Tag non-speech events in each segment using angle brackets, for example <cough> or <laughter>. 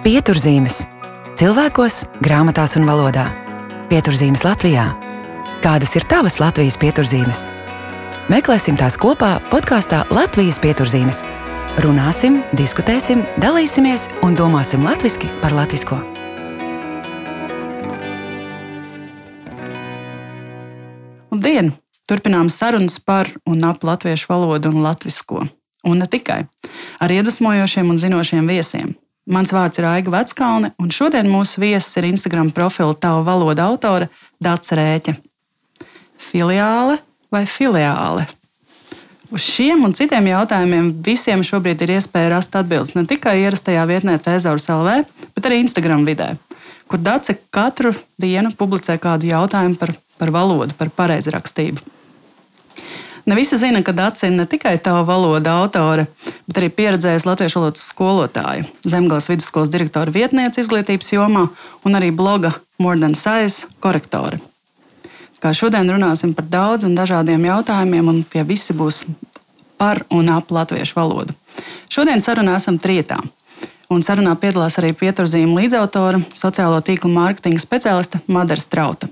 Pieturzīmes cilvēkos, grāmatās un valodā. Pieturzīmes Latvijā. Kādas ir tavas Latvijas pieturzīmes? Meklēsim tās kopā podkāstā Latvijas pieturzīmes. Runāsim, diskutēsim, dalīsimies un domāsim latviešu par latviešu. Labdien! Turpinām sarunas par un ap latviešu valodu un latviešu. Un ne tikai ar iedvesmojošiem un zinošiem viesiem. Mans vārds ir Aiga Veckalne, un šodien mūsu viesis ir Instagram profila Tava valoda autore Dāca Rēķa. Filiāle vai filiāle? Uz šiem un citiem jautājumiem visiem šobrīd ir iespēja rast atbildes ne tikai ierastajā vietnē Tēzaurs LV, bet arī Instagram vidē, kur Dāca katru dienu publicē kādu jautājumu par, par valodu, par pareizrakstību. Ne visi zina, ka Dārsa ir ne tikai tava valoda autore, bet arī pieredzējusi latviešu valodas skolotāja, Zemgājas vidusskolas direktora vietniece izglītības jomā un arī bloga Than Size korektore. Kā šodien runāsim par daudziem dažādiem jautājumiem, un tie visi būs par un ap latviešu valodu. Šodien sarunā esam trietā. Un sarunā piedalās arī pieturzīme līdzautore, sociālo tīklu mārketinga speciāliste Madara Strauta.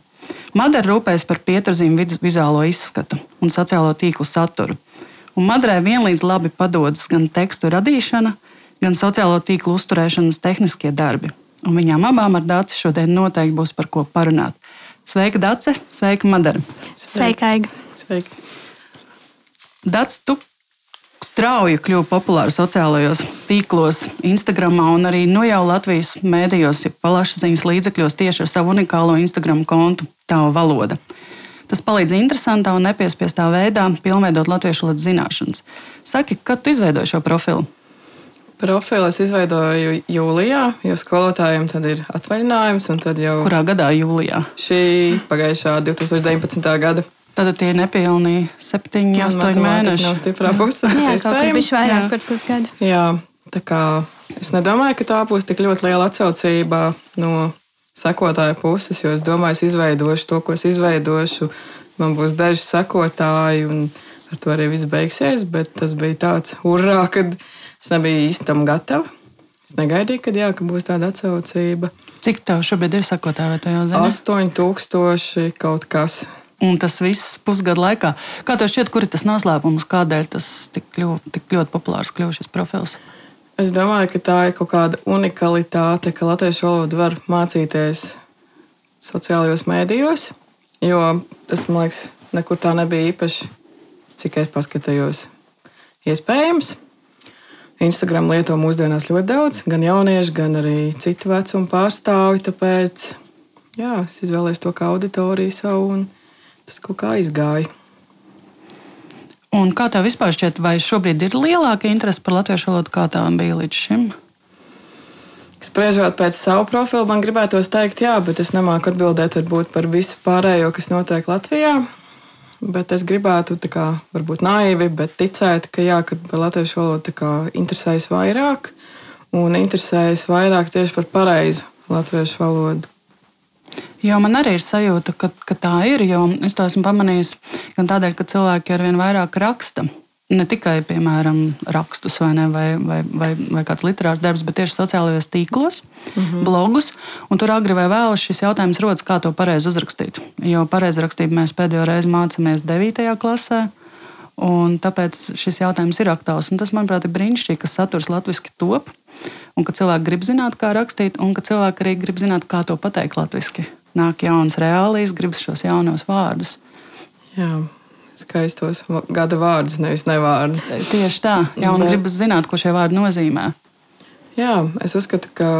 Madara rūpējas par pieturzīmu vizuālo izskatu un sociālo tīklu saturu. Un Madarai vienlīdz labi padodas gan tekstu radīšana, gan sociālo tīklu uzturēšanas tehniskie darbi. Un viņām abām ar Dāci šodien noteikti būs par ko parunāt. Sveika, Dāce! Sveika, Madara! Sveika, Aiga! Sveika! Dācis, tu strauji kļuva populāra sociālajos tīklos, Instagram un arī nu jau Latvijas mēdījos, ja plašsaziņas līdzekļos tieši ar savu unikālo Instagram kontu, Tava valoda. Tas palīdz interesantā un nepiespiestā veidā pilnveidot latviešu valodas zināšanas. Saki, kad tu izveidoji šo profilu? Profilu es izveidoju jūlijā, jo skolotājiem tad ir atvaļinājums. Jau... Kurā gadā jūlijā? Šī pagājušā 2019. gada. Tad tie nepilnīgi 7, 8 mēneši. Nav stiprā pusē. Jā, <laughs> kaut kā viņš vairāk par pusgadu. Jā, tā kā es nedomāju, ka tā būs tik ļoti liela atsaucība no sekotāju puses, jo es domāju, es izveidošu to, ko es izveidošu. Man būs daži sekotāji, un ar to arī viss beigsies. Bet tas bija tāds urā, kad es nebiju īsti tam gatava. Es negaidīju, kad, jā, ka būs tāda atsaucība. Cik tev šobrīd ir sekotāji? 8000 kaut kas. Un tas viss pusgada laikā. Kā tev šķiet, kur ir tas noslēpums, kādēļ tas tik, kļuv, tik ļoti populārs kļuvis šis profils? Es domāju, ka tā ir kaut kāda unikalitāte, ka latviešu valodu var mācīties sociālajos mēdījos. Jo tas, man liekas, nekur tā nebija īpaši, cik es paskatījos, iespējams. Instagram lieto mūsdienās ļoti daudz, gan jaunieši, gan arī citu vecumu pārstāvji. Tāpēc jā, es izvēlējos to kā auditoriju savu. Un, tas kaut kā aizgāja. Un kā tev vispār šķiet, vai šobrīd ir lielāka interese par latviešu valodu, kā tā bija līdz šim? Spriežot pēc savu profilu, man gribētos teikt, jā, bet es nemāku atbildēt par visu pārējo, kas notiek Latvijā. Bet es gribētu, kā, varbūt naivi, bet ticēt, ka, jā, ka par latviešu valodu kā, interesējas vairāk un interesējas vairāk tieši par pareizu latviešu valodu. Jo man arī ir sajūta, ka, ka tā ir. Es to esmu pamanījis gan tādēļ, ka cilvēki ar vien vairāk raksta. Ne tikai, piemēram, rakstus vai, ne, vai, vai, vai, vai kāds literārs darbs, bet tieši sociālajos tīklos, mm -hmm. blogus. Tur agri vai vēlu šis jautājums rodas, kā to pareizi uzrakstīt. Jo pareizrakstību mēs pēdējo reizi mācāmies 9. klasē. Tāpēc šis jautājums ir aktuāls. Un tas, manuprāt, ir brīnišķīgi, ka saturs latviešu top, un ka cilvēki grib zināt, kā rakstīt, un ka cilvēki arī grib zināt, kā to pateikt latviešu nāk jaunas reālijas, gribas šos jaunos vārdus. Jā. Skaistos gada vārdus, nevis nevārdus. Tieši tā, jā, un Bet... gribas zināt, ko šie vārdi nozīmē. Jā, es uzskatu, ka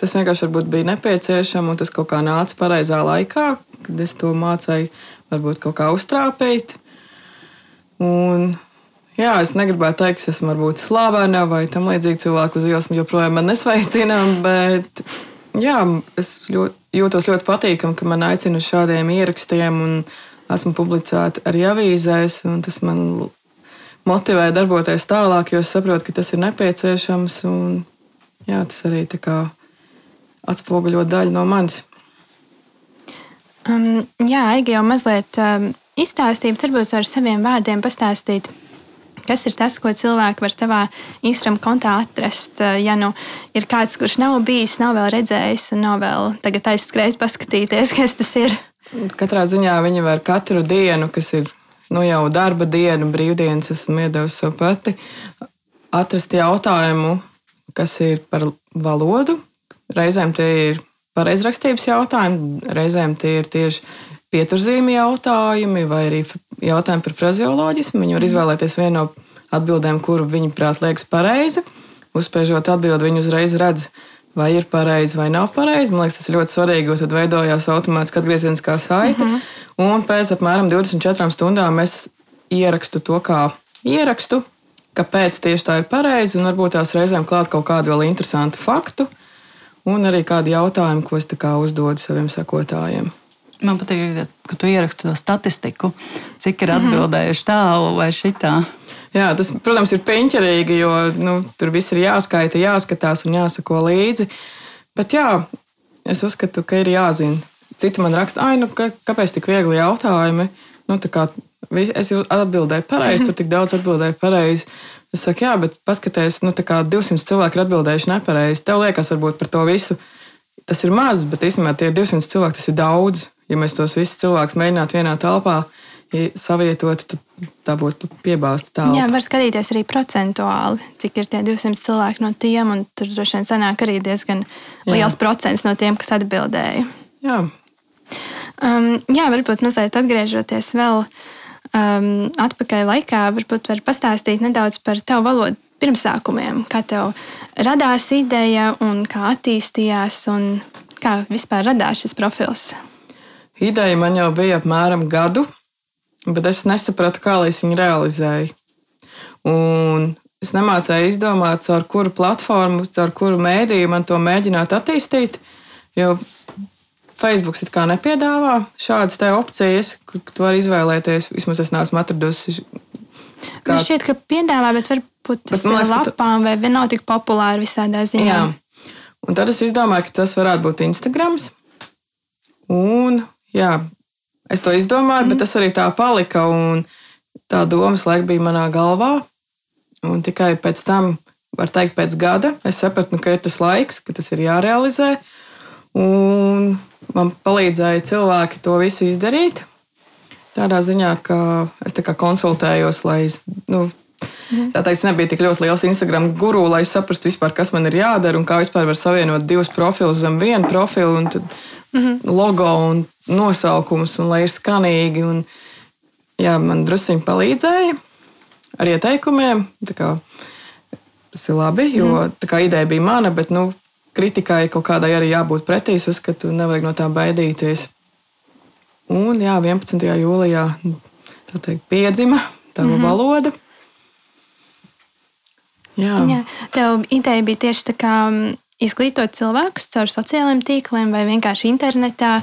tas vienkārši bija nepieciešams, un tas kaut kā nāca pareizā laikā, kad es to mācīju, varbūt kaut kā uztrāpīt. Un, jā, es negribētu teikt, ka esmu varbūt slavena vai tam līdzīga cilvēka uz ielas, joprojām man nesveicina, bet jā, es ļoti, jūtos ļoti patīkami, ka man aicina uz šādiem ierakstiem, un esmu publicēta arī avīzēs. Tas man motivē darboties tālāk, jo es saprotu, ka tas ir nepieciešams. Un, jā, tas arī atspoguļo daļu no manis. Um, jā, Aigi jau mazliet um, izstāstīja, varbūt ar saviem vārdiem pastāstīt, Kas ir tas, ko cilvēki var tavā Instagram kontā atrast? Ja nu ir kāds, kurš nav bijis, nav vēl redzējis un nav vēl tagad aizskrējis paskatīties, <laughs> kas tas ir? Katrā ziņā viņi var katru dienu, kas ir nu, jau darba diena, brīvdienas, esmu iedavusi sev pati, atrast jautājumu, kas ir par valodu. Reizēm tie ir pareizrakstības jautājumi, reizēm tie ir tieši pieturzīmju jautājumi vai arī jautājumi par frazioloģismu. Viņi var mhm. izvēlēties vienu no atbildēm, kuru viņi prāt liekas pareizi. Uzspiežot atbildi, viņi uzreiz redz, vai ir pareizi vai nav pareizi. Man liekas, tas ir ļoti svarīgi, jo tad veidojās automātiski atgriezeniskā saite. Mm -hmm. Un pēc apmēram 24 stundām es ierakstu to kā ierakstu, kāpēc tieši tā ir pareizi, un varbūt tās reizēm klāt kaut kādu vēl interesantu faktu, un arī kādu jautājumu, ko es uzdodu saviem sekotājiem. Man patīk, ka tu ieraksti to statistiku, cik ir atbildējuši tā vai šitā. Jā, tas, protams, ir piņķerīgi, jo nu, tur viss ir jāskaita, jāskatās un jāsako līdzi. Bet jā, es uzskatu, ka ir jāzina. Citi man raksta, ah, nu, ka, kāpēc tik viegli jautājumi? Nu, kā, es atbildēju pareizi, tur tik daudz atbildēju pareizi. Es saku, jā, bet paskatieties, nu, 200 cilvēki ir atbildējuši nepareizi. Tev liekas, varbūt par to visu tas ir maz, bet īstenībā tie ir 200 cilvēki, tas ir daudz. Ja mēs tos visus cilvēkus mēģinātu vienā telpā savietot, tad tā būtu piebāzta tālāk. Jā, var skatīties arī procentuāli, cik ir tie 200 cilvēki no tiem, un tur droši vien sanāk arī diezgan jā. liels procents no tiem, kas atbildēja. Jā. Um, jā, varbūt mazliet atgriežoties vēl um, atpakaļ laikā, varbūt var pastāstīt nedaudz par tavu valodu pirmsākumiem, kā tev radās ideja un kā attīstījās un kā vispār radās šis profils. Ideja man jau bija apmēram gadu, bet es nesapratu, kā lai es viņu realizēju. Un es nemācīju izdomāt, ar kuru platformu, ar kuru mēdīju man to mēģināt attīstīt. Jo Facebook it kā nepiedāvā šādas opcijas, kur tu vari izvēlēties. Vismaz es neesmu atradusi. Kā... Man šķiet, ka piedāvā, bet varbūt tas liekas, lapām vai nav tik populāri visādā ziņā. Jā. Un tad es izdomāju, ka tas varētu būt Instagram. Un jā, Es to izdomāju, mm. bet tas arī tā palika. Tā doma laika bija manā galvā. Un tikai pēc tam, var teikt, pēc gada, es sapratu, nu, ka ir tas laiks, ka tas ir jārealizē. Un man palīdzēja cilvēki to visu izdarīt. Tādā ziņā, ka es kā konsultējos, lai nu, Mm. Tā teikt, nebija tik ļoti liels Instagram guru, lai saprastu, vispār, kas man ir jādara un kā vispār var savienot divus profilus zem vienu profilu. Un tad mm -hmm. logo un nosaukums, un lai ir skanīgi. Un, jā, man druskuļi palīdzēja ar ieteikumiem. Kā, tas ir labi, jo mm kā, ideja bija mana, bet nu, kritikai kaut kādai arī jābūt pretī. Es uzskatu, nevajag no tā baidīties. Un jā, 11. jūlijā teikt, piedzima tā mm -hmm. valoda. Jā. Jā, tev ideja bija tieši tā kā izglītot cilvēkus caur sociālajiem tīkliem vai vienkārši internetā?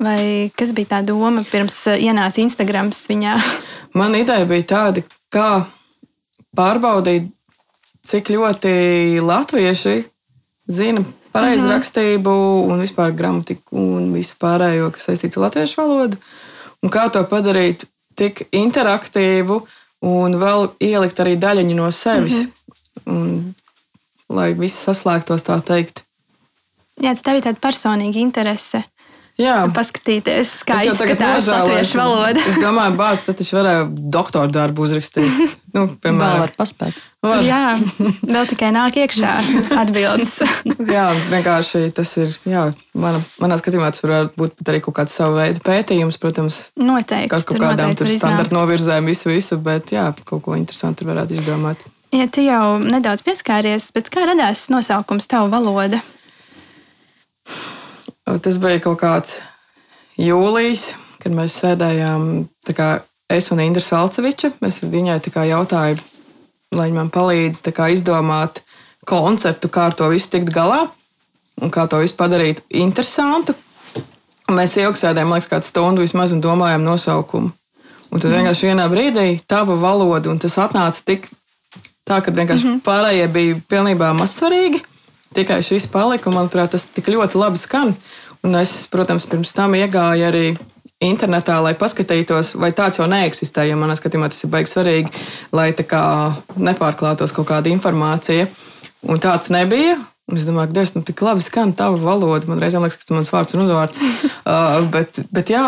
Vai kas bija tā doma pirms uh, ienāca Instagrams viņā? <laughs> Man ideja bija tāda, kā pārbaudīt, cik ļoti latvieši zina pareizrakstību uh -huh. un vispār gramatiku un visu pārējo, kas saistīts ar latviešu valodu. Un kā to padarīt tik interaktīvu un vēl ielikt arī daļiņu no sevis. -huh. Un lai viss saslēgtos tā teikt. Jā, tā bija tāda personīga interese. Jā, paskatīties, kā izskatās latviešu valoda. es domāju, bāzes tad viņš varēja doktora darbu uzrakstīt. <laughs> Nu, piemēram, var paspēt. Var. Jā, vēl tikai nāk iekšā atbildes. <laughs> jā, vienkārši tas ir, jā, mana, manā skatījumā tas var būt arī kaut kāds savu veidu pētījums, protams. Noteikti. Kaut, kaut kādām tur standarta novirzēm visu, visu, bet jā, kaut ko interesantu varētu izdomāt. Ja tu jau nedaudz pieskāries, bet kā radās nosaukums Tava valoda? Tas bija kaut kāds jūlijs, kad mēs sēdējām. Kā, es un Indra Salceviča. Es viņai jautāju, lai viņa man palīdz izdomāt konceptu, kā ar to visu tikt galā un kā to visu padarīt interesantu. Mēs ilgi sēdējām, liekas, kādu stundu vismaz un domājām nosaukumu. Un tad mm. vienkārši vienā brīdī tava valoda, un tas atnāca tik Tā ka vienkārši mm -hmm. pārējie bija pilnībā mazsvarīgi. Tikai šis palika, un manuprāt, tas tik ļoti labi skan. Un es, protams, pirms tam iegāju arī internetā, lai paskatītos, vai tāds jau neeksistē. Jo manā skatījumā tas ir baigi svarīgi, lai tā kā nepārklātos kaut kāda informācija. Un tāds nebija. Un es domāju, ka Dievs, nu, tik labi skan tava valoda. Man reizēm liekas, ka tas ir mans vārds un uzvārds. <laughs> uh, bet, bet jā,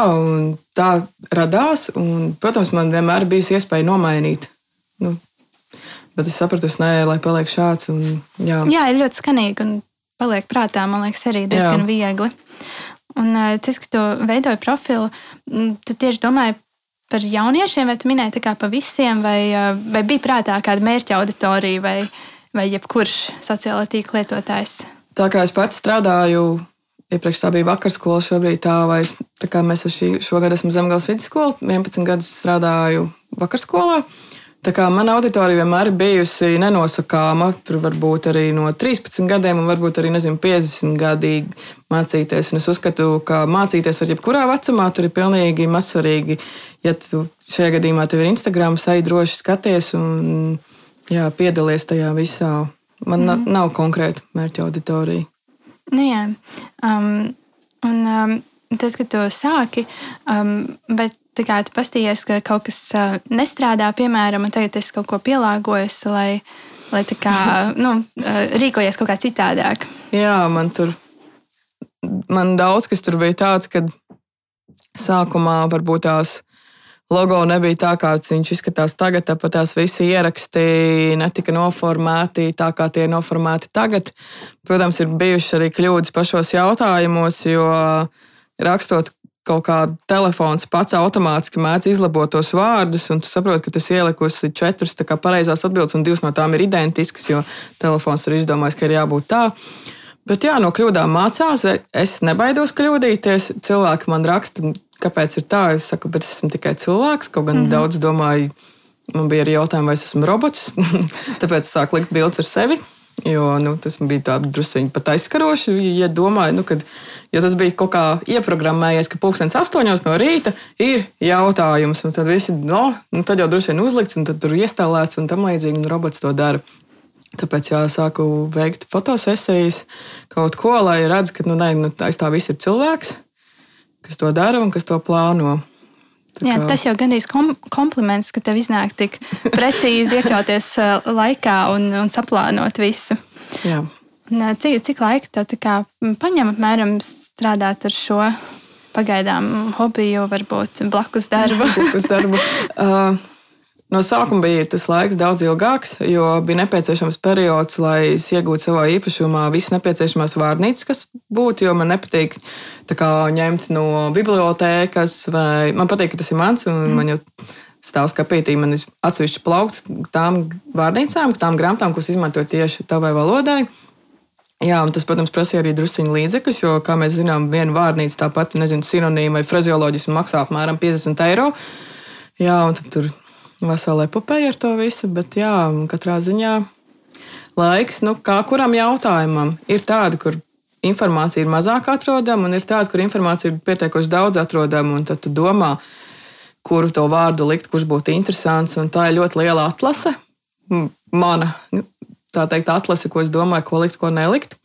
tā radās. Un, protams, man vienmēr bijusi iespēja nomainīt. Nu, bet es sapratu, ka nē, lai paliek šāds. Un, jā. jā, ir ļoti skanīgi un paliek prātā, man liekas, arī diezgan jā. viegli. Un tas, ka tu veidoji profilu, tu tieši domāji par jauniešiem, vai tu minēji tā kā pa visiem, vai, vai bija prātā kāda mērķa auditorija, vai, vai jebkurš sociālā tīkla lietotājs? Tā kā es pats strādāju, iepriekš tā bija vakarskola, šobrīd tā vairs, tā kā mēs šī, šogad esam Zemgals vidusskola, 11 gadus strādāju vakarskolā. Tā kā mana auditorija vienmēr ir bijusi nenosakāma, tur var būt arī no 13 gadiem, un varbūt arī nezinu, 50 gadīgi mācīties. Un es uzskatu, ka mācīties var jebkurā vecumā, tur ir pilnīgi mazsvarīgi. Ja tu šajā gadījumā tev ir Instagram, sai droši skaties un jā, piedalies tajā visā. Man mm. nav konkrēta mērķa auditorija. Nu, jā. Um, un, um, tad, kad to sāki, um, bet tā kā tu pastījies, ka kaut kas uh, nestrādā, piemēram, un tagad es kaut ko pielāgojos, lai, lai tā kā <laughs> nu, uh, rīkojies kaut kā citādāk. Jā, man tur man daudz kas tur bija tāds, ka sākumā varbūt tās logo nebija tā, kāds viņš izskatās tagad, tāpat tās visi ieraksti netika noformēti tā, kā tie ir noformēti tagad. Protams, ir bijušas arī kļūdas pašos jautājumos, jo rakstot kaut kā telefons pats automātiski mēdz izlabot tos vārdus, un tu saproti, ka tas ielikusi četras pareizās atbildes, un divas no tām ir identiskas, jo telefons ir izdomājis, ka ir jābūt tā. Bet jā, no kļūdām mācās. Es nebaidos kļūdīties. Cilvēki man raksta, kāpēc ir tā. Es saku, bet es esmu tikai cilvēks. Kaut gan mm -hmm. daudz domāju, man bija arī jautājumi, vai es esmu robots. <laughs> Tāpēc es sāku likt bildes ar sevi. Jo nu, tas bija druskuļi pat aizskaroši. Ja domāju, nu, kad, ja tas bija kaut kā ieprogrammējies, ka pulkstenis astoņos no rīta ir jautājums, tad visi, no, nu, tad jau druskuļi uzlikts un tur iestālēts un tam līdzīgi, un robots to dara. Tāpēc jā, sāku veikt fotosesijas, kaut ko, lai redzētu, ka nu, ne, nu, aiz tā viss ir cilvēks, kas to dara un kas to plāno. Jā, tas jau gandrīz kom kompliments, ka tev iznāk tik precīzi iekļauties <laughs> uh, laikā un, un saplānot visu. Jā. Uh, cik, cik laika tev paņem apmēram strādāt ar šo pagaidām hobiju, varbūt blakus darbu? blakus darbu. <laughs> Uh, No sākuma bija tas laiks daudz ilgāks, jo bija nepieciešams periods, lai es iegūtu savā īpašumā visas nepieciešamās vārnīcas, kas būtu. Jo man nepatīk kā, ņemt no bibliotēkas, vai man patīk, ka tas ir mans, mm. man jau stāv skapītī, man ir atsevišķi plaukts tām vārnīcām, tām grāmatām, kuras izmanto tieši tavai valodai. Jā, un tas, protams, prasīja arī druskuļu līdzekļus, jo, kā mēs zinām, viena vārnīca tāpat, nezinu, sinonīma vai frazioloģisma maksā apmēram 50 eiro. Jā, un tur vesela epopeja ar to visu, bet jā, katrā ziņā laiks, nu, kā kuram jautājumam, ir tāda, kur informācija ir mazāk atrodama, un ir tāda, kur informācija ir pietiekoši daudz atrodama, un tad tu domā, kuru to vārdu likt, kurš būtu interesants, un tā ir ļoti liela atlase. Mana, tā teikt, atlase, ko es domāju, ko likt, ko nelikt.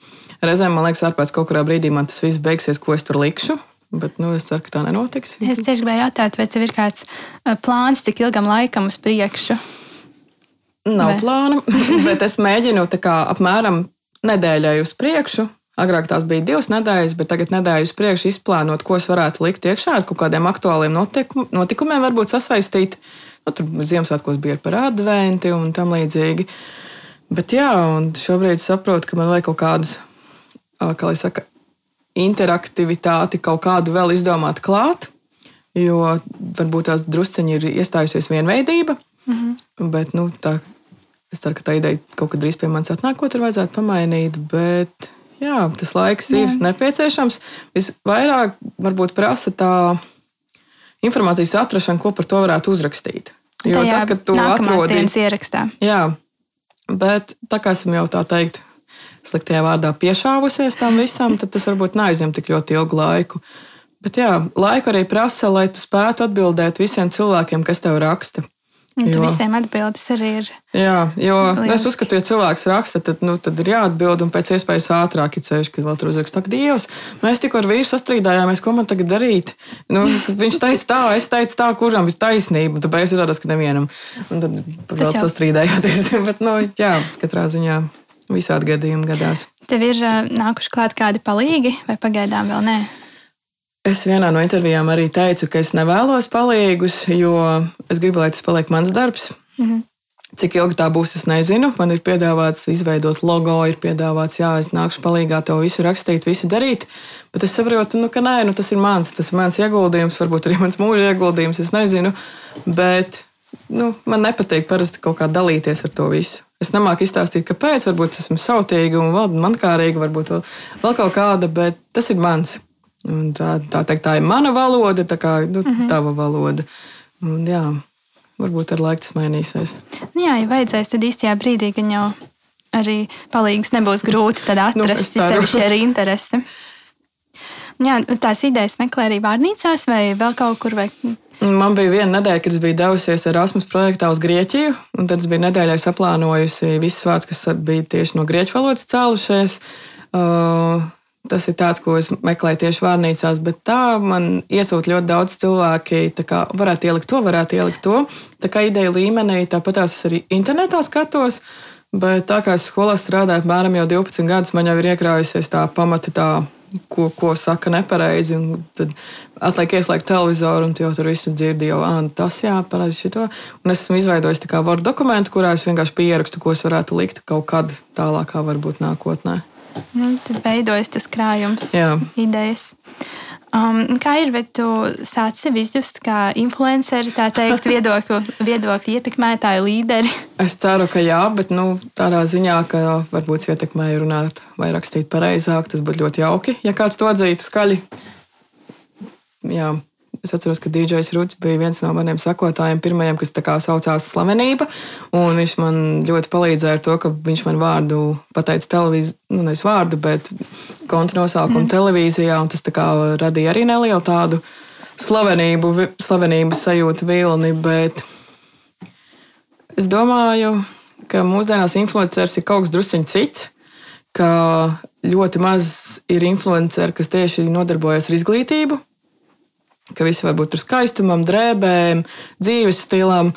Reizēm man liekas, ārpēc kaut kurā brīdī man tas viss beigsies, ko es tur likšu. Bet nu, es ceru, ka tā nenotiks. Es tieši gribēju jautāt, vai tev ir kāds plāns, cik ilgam laikam uz priekšu? Nav vai? plāna, <laughs> bet es mēģinu kā, apmēram nedēļai uz priekšu. Agrāk tās bija divas nedēļas, bet tagad nedēļas priekšu izplānot, ko es varētu likt iekšā ar kaut kādiem aktuāliem notikum, notikumiem, varbūt sasaistīt. Nu, tur Ziemassvētkos bija par adventi un tam līdzīgi. Bet jā, un šobrīd saprotu, ka man vajag kaut kādas, kā lai saka, interaktivitāti kaut kādu vēl izdomāt klāt, jo varbūt tās drusceņi ir iestājusies vienveidība. Mm -hmm. Bet nu, tā, es ceru, ka tā ideja kaut kad drīz pie manis atnāk, ko tur vajadzētu pamainīt. Bet jā, tas laiks jā. ir nepieciešams. Visvairāk varbūt prasa tā informācijas atrašana, ko par to varētu uzrakstīt. Jo Tajā tas, ka tu atrodi ierakstā. Jā, bet tā kā esam jau tā teikt, sliktajā vārdā piešāvusies tam visam, tad tas varbūt neaizņem tik ļoti ilgu laiku. Bet jā, laiku arī prasa, lai tu spētu atbildēt visiem cilvēkiem, kas tev raksta. Un Jo. visiem atbildes arī ir. Jā, jo nu, es Lieliski. uzskatu, ja cilvēks raksta, tad, nu, tad ir jāatbild un pēc iespējas ātrāk ir ceļš, kad vēl tur uzraksta, ka Dievs, mēs tikko ar vīru sastrīdājāmies, ko man tagad darīt. Nu, viņš teica tā, es teicu tā, kuram ir taisnība, un tad beigās izrādās, ka nevienam. Un tad vēl sastrīdējāties. <laughs> Bet, nu, jā, katrā ziņā visādi gadījumi gadās. Tev ir nākuši klāt kādi palīgi, vai pagaidām vēl nē? Es vienā no intervijām arī teicu, ka es nevēlos palīgus, jo es gribu, lai tas paliek mans darbs. Mm -hmm. Cik ilgi tā būs, es nezinu. Man ir piedāvāts izveidot logo, ir piedāvāts, jā, es nākšu palīdzīgā to visu rakstīt, visu darīt. Bet es saprotu, nu, ka nē, nu, tas ir mans, tas ir mans ieguldījums, varbūt arī mans mūža ieguldījums, es nezinu. Bet nu, man nepatīk parasti kaut kā dalīties ar to visu. Es nemāku izstāstīt, kāpēc. Varbūt esmu sautīga un mankārīga, varbūt vēl, kaut kāda, bet tas ir mans. Un tā, tā, teikt, tā ir mana valoda, tā kā nu, mm -hmm. tava valoda. Un, jā, varbūt ar laiku tas mainīsies. Nu, jā, ja vajadzēs, tad īstajā brīdī, kad jau arī palīgs nebūs grūti Nu, es atrast, nu, sevišķi ar interesi. Jā, tās idejas meklē arī vārnīcās vai vēl kaut kur. Vai... Man bija viena nedēļa, kad es biju devusies Erasmus projektā uz Grieķiju. un Tad es biju nedēļai saplānojusi visus vārdus, kas bija tieši no grieķu valodas cēlušies. Uh, tas ir tāds, ko es meklēju tieši vārnīcās, bet tā man iesūta ļoti daudz cilvēki. kā Varētu ielikt to, varētu ielikt to. Tā kā ideja līmenī, tāpat es arī internetā skatos. Bet tā kā es skolā strādāju apmēram jau 12 gadus, man jau ir iekrājusies tā pamata tā ko, ko saka nepareizi. un Tad atliek ieslēgt televizoru, un tu jau tur visu dzirdi. Jau, ah, tas jāparāda šito. Un es esmu izveidojis tā kā Word dokumentu, kurā es vienkārši pierakstu, ko es varētu likt kaut kad tālākā, varbūt nākotnē. Nu, tad veidojas tas krājums, Jā. idejas. Um, kā ir, bet tu sāc sevi izjust kā influenceri, tā teikt, <laughs> viedokļu, viedokļu ietekmētāju līderi? Es ceru, ka jā, bet nu, tādā ziņā, ka varbūt ietekmēja runāt vai rakstīt pareizāk, tas būtu ļoti jauki, ja kāds to atzītu skaļi. Jā. Es atceros, ka DJs Ruds bija viens no maniem sekotājiem, pirmajiem, kas tā kā saucās Slavenība. Viņš man ļoti palīdzēja ar to, ka viņš man vārdu pateica televīzijā, nu, nevis vārdu, bet konta nosaukumu mm. televīzijā. un Tas radīja arī nelielu tādu slavenību, slavenības sajūtu vilni. Bet es domāju, ka mūsdienās influenceris ir kaut kas drusciņš cits. Ka ļoti maz ir influenceri, kas tieši nodarbojas ar izglītību, ka visi var būt ar skaistumam, drēbēm, dzīves stilam,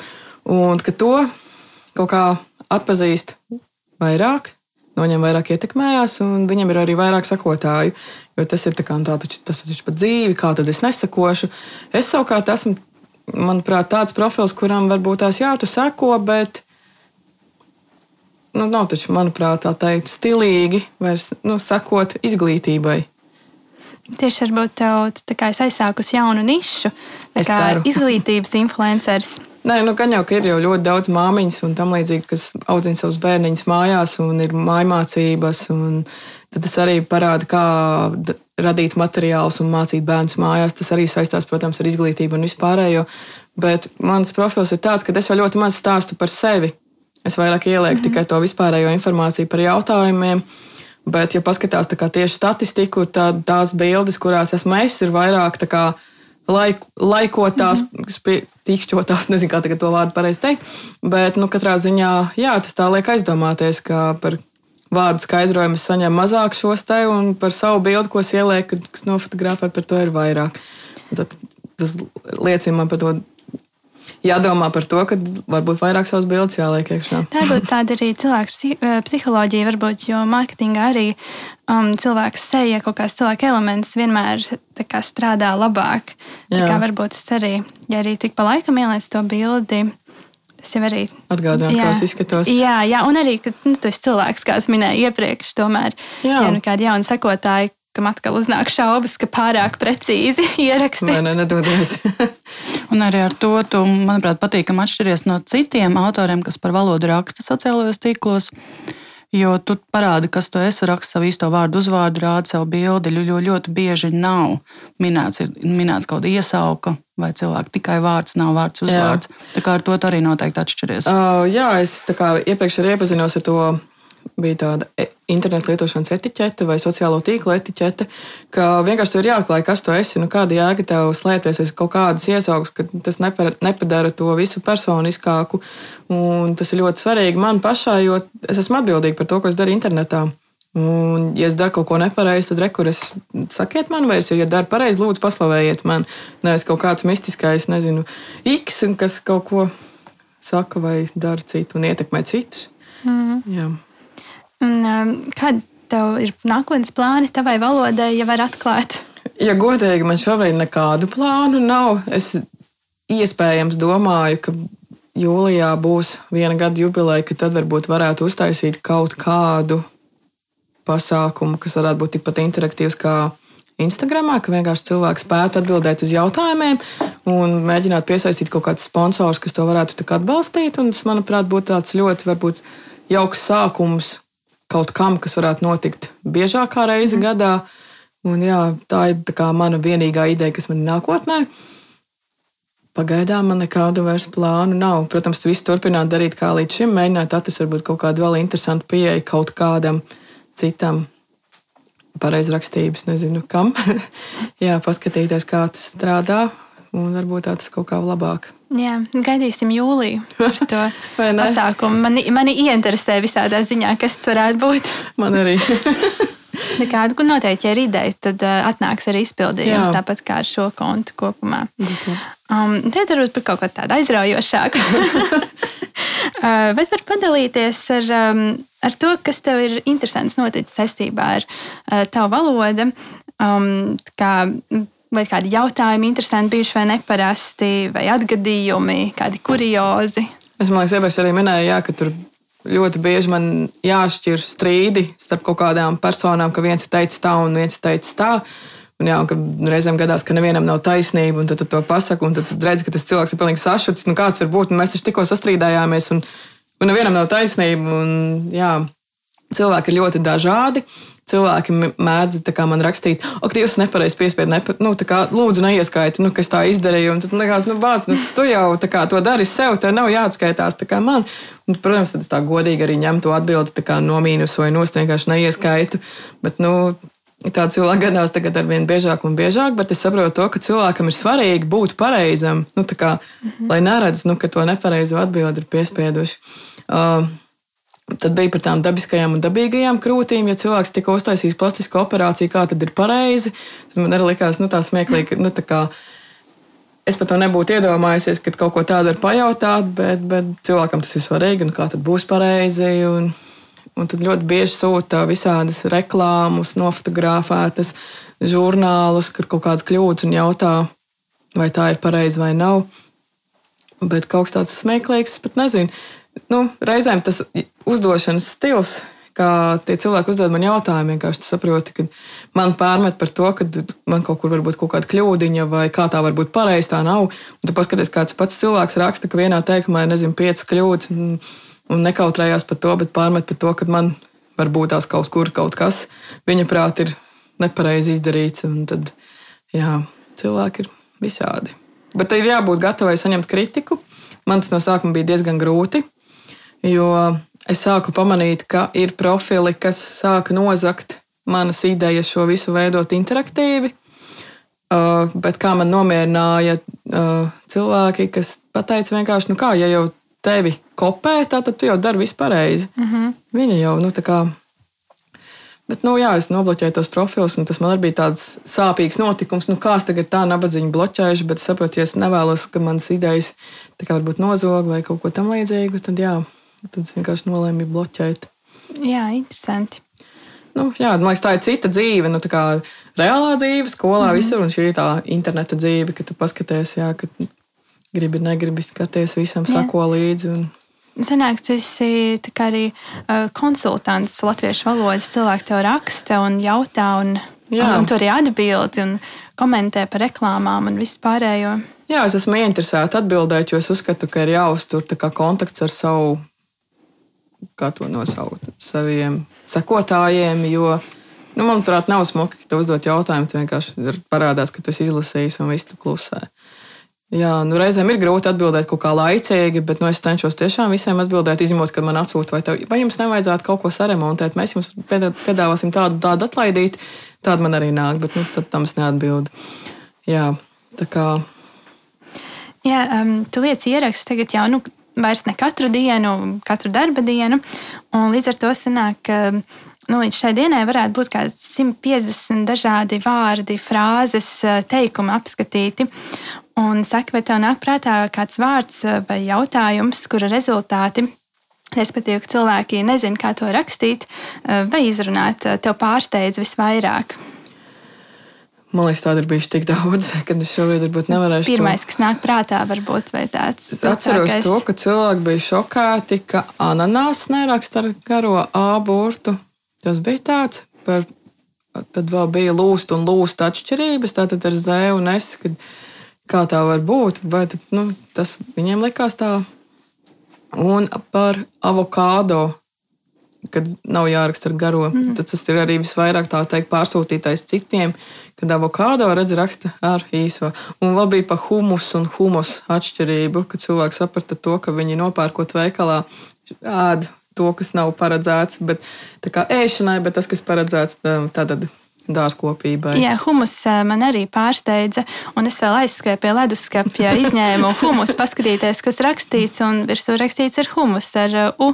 un ka to kaut kā atpazīst vairāk, no viņiem vairāk ietekmējās, un viņam ir arī vairāk sakotāju. Jo tas ir tā kā, nu tā, taču, tas taču pat dzīvi, kā tad es nesakošu. Es savukārt esmu, manuprāt, tāds profils, kuram varbūt tās jā, tu seko, bet. Nu, nav taču, manuprāt, tā teikt, stilīgi vairs nu, sakot izglītībai. Tieši varbūt tev tu tā kā esi aizsākusi jaunu nišu, tā Es kā ceru. <laughs> izglītības influenceris. Nē, nu, gan jau, ka ir jau ļoti daudz māmiņas un tam līdzīgi, kas audzina savus bērniņus mājās un ir mājmācības. un Tad tas arī parāda, kā radīt materiālus un mācīt bērnus mājās. Tas arī saistās, protams, ar izglītību un vispārējo. Bet mans profils ir tāds, ka es jau ļoti maz stāstu par sevi. Es vairāk ielieku mm -hmm. tikai to vispārējo informāciju par jautājumiem. Bet, ja paskatās tieši statistiku, tad tās bildes, kurās esmu es, ir vairāk kā laik, laikotās, mm -hmm. tikšķotās, <laughs> nezinu, kā to vārdu pareizi teikt. Bet, nu, katrā ziņā, jā, tas tā liek aizdomāties, ka par vārdu skaidrojumu es saņemu mazāk šos te, un par savu bildi, ko es ielieku, kas nofotografē, par to ir vairāk. Tad, tas liecina man par to. Jādomā par to, ka varbūt vairāk savas bildes jāliek iekšā. Tā būtu tāda arī cilvēka eh, psiholoģija, varbūt, jo mārketingā arī um, cilvēks seja kaut kāds cilvēka elements vienmēr tā kā strādā labāk. Tā Jā. kā varbūt tas arī, ja arī tik pa laikam ieliec to bildi. Tas jau arī Atgādināt, kā es izskatos. Jā, jā, un arī, ka nu, esi cilvēks, kā es minēju iepriekš, tomēr, Jā. ja nu kādi jauni sekotāji, kam atkal uznāk šaubas, ka pārāk precīzi <laughs> ieraksti. Nē, nē, nedodies. <laughs> Un arī ar to, tu, manuprāt, patīkami atšķiries no citiem autoriem, kas par valodu raksta sociālajos tīklos. Jo tu parādi, kas tu esi, raksta savu īsto vārdu, uzvārdu, rāda savu bildi. Jo ļoti bieži nav minēts, ir minēts kaut kāda iesauka, vai cilvēks tikai vārds, nav vārds, uzvārds. Tā kā ar to arī noteikti atšķiries. Uh, jā, es tā kā iepriekš arī iepazinos ar to. Bija tāda e- internetu lietošanas etiķete vai sociālo tīklu etiķete, ka vienkārši ir jāatklāj, kas tu esi, nu kāda jēga tev slēpties aiz kaut kādas iesaugas, ka tas nepadara to visu personiskāku. Un tas ir ļoti svarīgi man pašai, jo es esmu atbildīga par to, ko es daru internetā. Un, ja es daru kaut ko nepareizi, tad rekurors sakiet man, vai es, ja daru pareizi, lūdzu, paslavējiet man. Nevis kaut kāds mistiskais, nezinu, X, kas kaut ko saka vai dara citu un ietekmē citus. Mm. Jā. Un, um, kādi tev ir nākotnes plāni tavai valodai, ja var atklāt? Ja godīgi, man šobrīd nekādu plānu nav. Es iespējams domāju, ka jūlijā būs viena gada jubileja, ka tad varbūt varētu uztaisīt kaut kādu pasākumu, kas varētu būt tikpat interaktīvs kā Instagram, ka vienkārši cilvēks spētu atbildēt uz jautājumiem un mēģināt piesaistīt kaut kādus sponsorus, kas to varētu atbalstīt. Un tas, manuprāt, būtu tāds ļoti varbūt, jauks sākums kaut kam, kas varētu notikt biežāk kā reizi mm. gadā. Un, jā, tā ir tā mana vienīgā ideja, kas man ir nākotnē. Pagaidām man nekādu vairs plānu nav. Protams, visu turpināt darīt kā līdz šim, mēģināt atrast varbūt kaut kādu vēl interesantu pieeju kaut kādam citam pareizrakstības, nezinu kam. <laughs> Jā, paskatīties, kā tas strādā, un varbūt tas kaut kā labāk. Jā, gaidīsim jūliju par to <laughs> pasākumu. Mani, mani ieinteresē visādā ziņā, kas tas varētu būt. Man arī. <laughs> Nekādu, ko noteikti, ja ir ideja, tad uh, atnāks arī izpildījums, Jā. tāpat kā ar šo kontu kopumā. Okay. Um, tad varbūt par kaut ko tādu aizraujošāku. <laughs> uh, bet var padalīties ar um, ar to, kas tev ir interesants noticis saistībā ar uh, tavu valodu. Um, kā, vai kādi jautājumi interesanti bijuši vai neparasti, vai atgadījumi, kādi kuriozi? Es domāju, ka iepriekš arī minēju, jā, ka tur ļoti bieži man jāšķir strīdi starp kaut kādām personām, ka viens ir teicis tā un viens ir teicis tā. Un jā, un reizēm gadās, ka nevienam nav taisnība, un tad tu to pasaki, un tad redzi, ka tas cilvēks ir pilnīgi sašuts. Nu, kāds var būt? Un mēs taču tikko sastrīdējāmies, un Un nevienam nav taisnība. Un, jā, cilvēki ir ļoti dažādi. Cilvēki mēdz man rakstīt, ak, jūs nepareizi piespiedat, nepa, nu, kā, lūdzu, neieskaiti, nu, kas tā izdarīja. Un tad liekas, nu, bāc, nu, tu jau kā, to dari sev, tev nav jāatskaitās tā kā man. Un, protams, tad es tā godīgi arī ņemu to atbildi, kā nomīnusu vai nost vienkārši neieskaitu. Bet, nu, Tā cilvēka gadās tagad ar vien biežāk un biežāk, bet es saprotu to, ka cilvēkam ir svarīgi būt pareizam, nu, kā, mm -hmm. lai neredz, nu, ka to nepareizo atbildi ir piespieduši. Uh, Tad bija par tām dabiskajām un dabīgajām krūtīm. Ja cilvēks tika uztaisījis plastisku operāciju, kā tad ir pareizi, tad man arī likās, nu, tā smieklīgi. Nu, tā kā, es pat to nebūtu iedomājies, ka kaut ko tādu var pajautāt, bet, bet cilvēkam tas ir svarīgi un kā tad būs pareizi. Un, Un tad ļoti bieži sūta visādas reklāmas, nofotografētas žurnālus, kur kaut kādas kļūdas un jautā, vai tā ir pareizi vai nav. Bet kaut kas tāds smieklīgs, pat nezinu. Nu, reizēm tas uzdošanas stils, kā tie cilvēki uzdod man jautājumu, vienkārši saproti, ka man pārmet par to, ka man kaut kur var būt kaut kāda kļūdiņa, vai kā tā var būt pareizi, tā nav. Un tu paskaties, kāds pats cilvēks raksta, ka vienā teikumā ir, nezinu, piecas kļūdas. Un, un nekautrējās par to, bet pārmet par to, ka man varbūt tās kaut kur kaut kas viņa prāt ir nepareizi izdarīts. Tad, jā, cilvēki ir visādi. Bet ir jābūt gatavai saņemt kritiku. Man tas no sākuma bija diezgan grūti, jo es sāku pamanīt, ka ir profili, kas sāka nozagt manas idejas, šo visu veidot interaktīvi. Uh, bet kā man nomierināja uh, cilvēki, kas pateica vienkārši, nu kā, ja jau tevi kopē, tad tu jau dari visu pareizi. Mm -hmm. Viņa jau, nu, tā kā. Bet, nu, jā, es nobloķēju tos profilus, un tas man arī bija tāds sāpīgs notikums. Nu, kā es tagad tā nabadzīgu bloķēšu, bet saprotu, ja es nevēlos, ka manas idejas varbūt nozog vai kaut ko tamlīdzīgu, tad jā, tad es vienkārši nolēmu bloķēt. Jā, interesanti. Nu, jā, man liekas, tā ir cita dzīve. Nu, kā reālā dzīve, skolā, mm -hmm. visur, un šī ir tā interneta dzīve, kad tu paskaties, jā, ka gribi, negribi skaties, visam Jā. sako līdzi. Un... Sanāks, tu esi arī uh, konsultants latviešu valodas. Cilvēki tev raksta un jautā, un, un, un tu arī atbildi un komentē par reklāmām un visu pārējo. Jā, es esmu ieinteresēta atbildēt, jo es uzskatu, ka ir jāuztur kontakts ar savu, kā to nosaukt, saviem sekotājiem. Jo, nu, manuprāt, nav smuki, ka tu uzdod jautājumu, tu vienkārši parādās, ka tu esi izlasījis un viss tu klusē. Jā, nu, reizēm ir grūti atbildēt kaut kā laicīgi, bet nu, es cenšos tiešām visiem atbildēt, izņemot, kad man atsūta, vai, tev, vai jums nevajadzētu kaut ko saremontēt. Mēs jums piedāvāsim tādu, tādu atlaidīt, tādu man arī nāk, bet nu, tam es neatbildu. Jā, tā kā. Jā, um, tu liec ieraksts tagad jau nu, vairs ne katru dienu, katru darba dienu, līdz ar to sanāk, ka nu, līdz šai dienai varētu būt kaut kādi 150 dažādi vārdi, frāzes, teikumi apskatīti. Un saka, vai tev nāk prātā kāds vārds eh, vai jautājums, kura rezultāti Respektīvi, ka cilvēki nezina, kā to rakstīt eh, vai izrunāt, eh, tev pārsteidz visvairāk. Man liekas, tāda ir bijusi tik daudz, <laughs> ka es šobrīd varbūt nevarēšu. Pirmais, to... kas nāk prātā, varbūt tāds. Es atceros to, ka cilvēki bija šokēti, ka ananās neraksta ar garo A burtu. Tas bija tāds par. Tad vēl bija lūst un lūst atšķirības, tātad ar Z un S. Kad kā tā var būt, tad, nu, tas viņiem likās tā. Un par avokādo, kad nav jāraksta ar garo, mm. tad tas ir arī visvairāk tā teikt pārsūtītais citiem, kad avokādo redz raksta ar īso. Un vēl bija pa humus un humus atšķirību, kad cilvēks saprata to, ka viņi nopērkot veikalā ēd to, kas nav paredzēts, bet tā kā ēšanai, bet tas, kas paredzēts, tad dārzkopībai. Jā, humus man arī pārsteidza, un es vēl aizskrēju pie leduskapja, izņēmu humus, <laughs> paskatīties, kas rakstīts, un virsū rakstīts ar humus, ar U.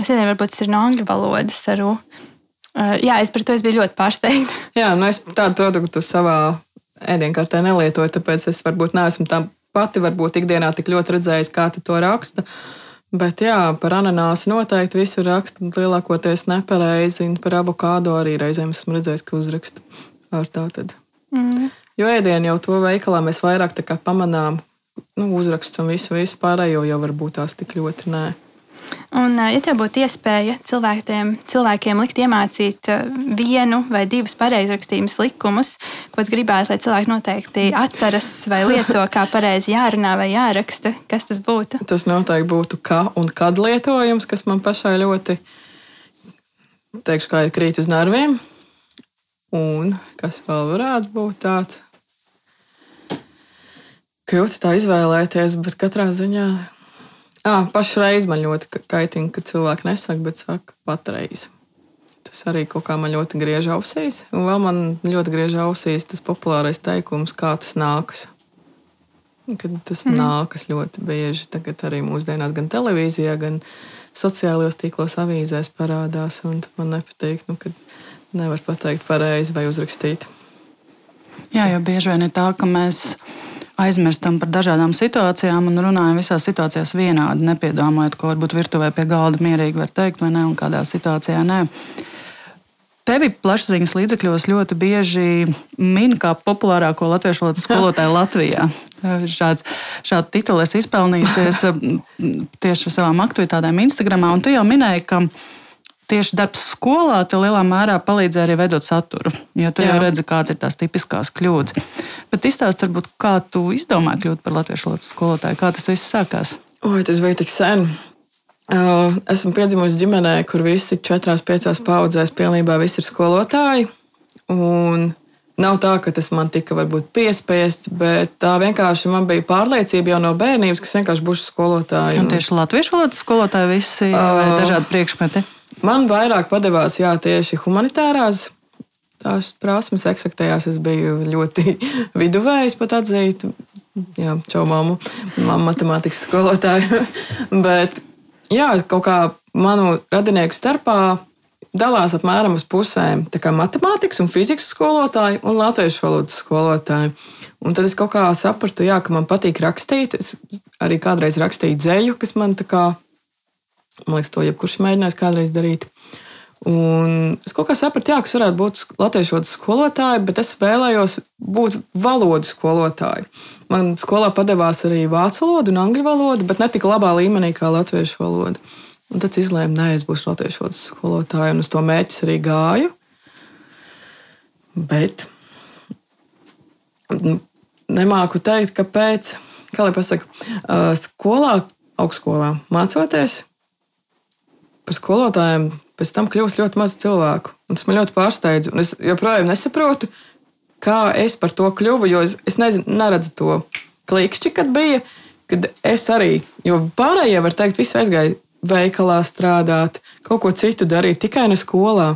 Es nezinu, varbūt tas ir no angļu valodas ar U. Jā, es par to es biju ļoti pārsteigta. <laughs> Jā, nu es tādu produktu savā ēdienkartē nelietoju, tāpēc es varbūt neesmu tā pati varbūt ikdienā tik ļoti redzējis, kā to raksta. Uh, Bet jā, par ananāsu noteikti visur raksta lielākoties nepareizi. Par avokādo arī reizēm esmu redzējis, ka uzraksta ar tādu. Mm. Jo ēdienu jau to veikalā mēs vairāk pamanām, nu, uzraksts un visu, visu pārējo jau varbūt tās tik ļoti nē. Un, ja tev būtu iespēja cilvēkiem, cilvēkiem likt iemācīt vienu vai divus pareizrakstījumus likumus, ko es gribētu, lai cilvēki noteikti atceras vai lieto, kā pareizi jārunā vai jāraksta, kas tas būtu? Tas noteikti būtu kā un kad lietojums, kas man pašai ļoti, teikšu, kā ir krīt uz nerviem. Un kas vēl varētu būt tāds? Grūti tā izvēlēties, bet katrā ziņā Ah, pašreiz man ļoti kaitina, ka cilvēki nesaka, bet saka patreiz. Tas arī kaut kā man ļoti griež ausīs. Un vēl man ļoti griež ausīs tas populārais teikums, kā tas nākas. Kad tas mm. nākas ļoti bieži, tagad arī mūsdienās, gan televīzijā, gan sociālajos tīklos, avīzēs parādās. Man nepatīk, nu, kad nevar pateikt pareizi vai uzrakstīt. Jā, jo bieži vien ir tā, ka mēs aizmirstam par dažādām situācijām un runājam visās situācijās vienādi, nepiedomājot, ko varbūt virtuvē pie galda mierīgi var teikt, vai ne, un kādā situācijā nē. Tevi plašsaziņas līdzekļos ļoti bieži min kā populārāko latviešu valodas skolotāju <laughs> Latvijā. Šāds, šādu titulu es izpelnījusies tieši savām aktivitātēm Instagram. Un tu jau minēji, ka tieši darbs skolā tev lielā mērā palīdzēja arī veidot saturu. Jo tu Jā. jau redzi, kādas ir tās tipiskās kļūdas. Bet izstāst, varbūt, kā tu izdomāji kļūt par latviešu valodas skolotāju, kā tas viss sākās? Oi, tas bija tik sen. Uh, esmu piedzimusi ģimenē, kur visi četrās, piecās paudzēs pilnībā visi ir skolotāji. Un Nav tā, ka tas man tika varbūt piespiests, bet tā vienkārši man bija pārliecība jau no bērnības, ka es vienkārši būšu skolotāja. Un tieši latviešu valodas skolotāji visi uh, dažādi priekšmeti. Man vairāk padevās jā, tieši humanitārās tās prasmes, eksaktajās es biju ļoti <laughs> viduvējs, pat atzītu. Jā, čau, māmu, māmu matemātikas skolotāju. <laughs> Bet, jā, kaut kā manu radinieku starpā dalās apmēram uz pusēm. Matemātikas un fizikas skolotāji un latviešu valodas skolotāji. Un tad es kaut kā sapratu, jā, ka man patīk rakstīt. Es arī kādreiz rakstīju dzēļu, kas man tā kā Man liekas, to jebkurš mēģinās kādreiz darīt. Un es kaut kā sapratu, jā, ka es varētu būt latviešu valodas skolotāja, bet es vēlējos būt valodu skolotāja. Man skolā padevās arī vācu valoda un angļu valoda, bet ne tik labā līmenī kā latviešu valoda. Un tad izlēmu, nē, es būšu latviešu valodas skolotāja, un uz to mērķis arī gāju. Bet nemāku teikt, kāpēc. Kā lai pasakā, skolā, augstskolā mācoties, par skolotājiem pēc tam kļūst ļoti maz cilvēku. Un tas man ļoti pārsteidz. Un es joprojām nesaprotu, kā es par to kļuvu, jo es, es nezinu, neredzu to klikšķi, kad bija, kad es arī, jo pārējie, var teikt, visi aizgāja veikalā strādāt, kaut ko citu darīt, tikai ne skolā.